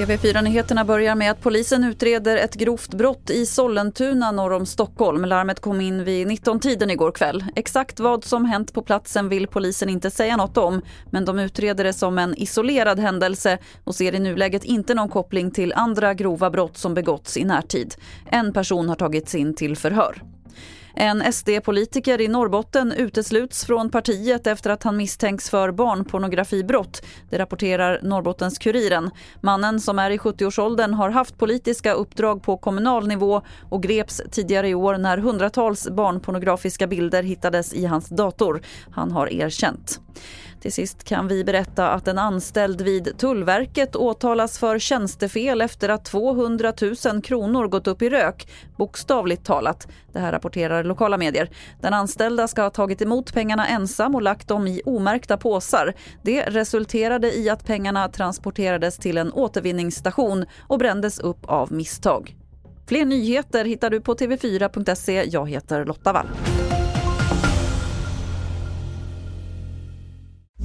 TV4-nyheterna börjar med att polisen utreder ett grovt brott i Sollentuna norr om Stockholm. Larmet kom in vid 19-tiden igår kväll. Exakt vad som hänt på platsen vill polisen inte säga något om men de utreder det som en isolerad händelse och ser i nuläget inte någon koppling till andra grova brott som begåtts i närtid. En person har tagits in till förhör. En SD-politiker i Norrbotten utesluts från partiet efter att han misstänks för barnpornografibrott. Det rapporterar Norrbottens-Kuriren. Mannen som är i 70-årsåldern har haft politiska uppdrag på kommunal nivå och greps tidigare i år när hundratals barnpornografiska bilder hittades i hans dator. Han har erkänt. Till sist kan vi berätta att en anställd vid Tullverket åtalas för tjänstefel efter att 200 000 kronor gått upp i rök, bokstavligt talat. Det här rapporterar lokala medier. Den anställda ska ha tagit emot pengarna ensam och lagt dem i omärkta påsar. Det resulterade i att pengarna transporterades till en återvinningsstation och brändes upp av misstag. Fler nyheter hittar du på tv4.se. Jag heter Lotta Wall.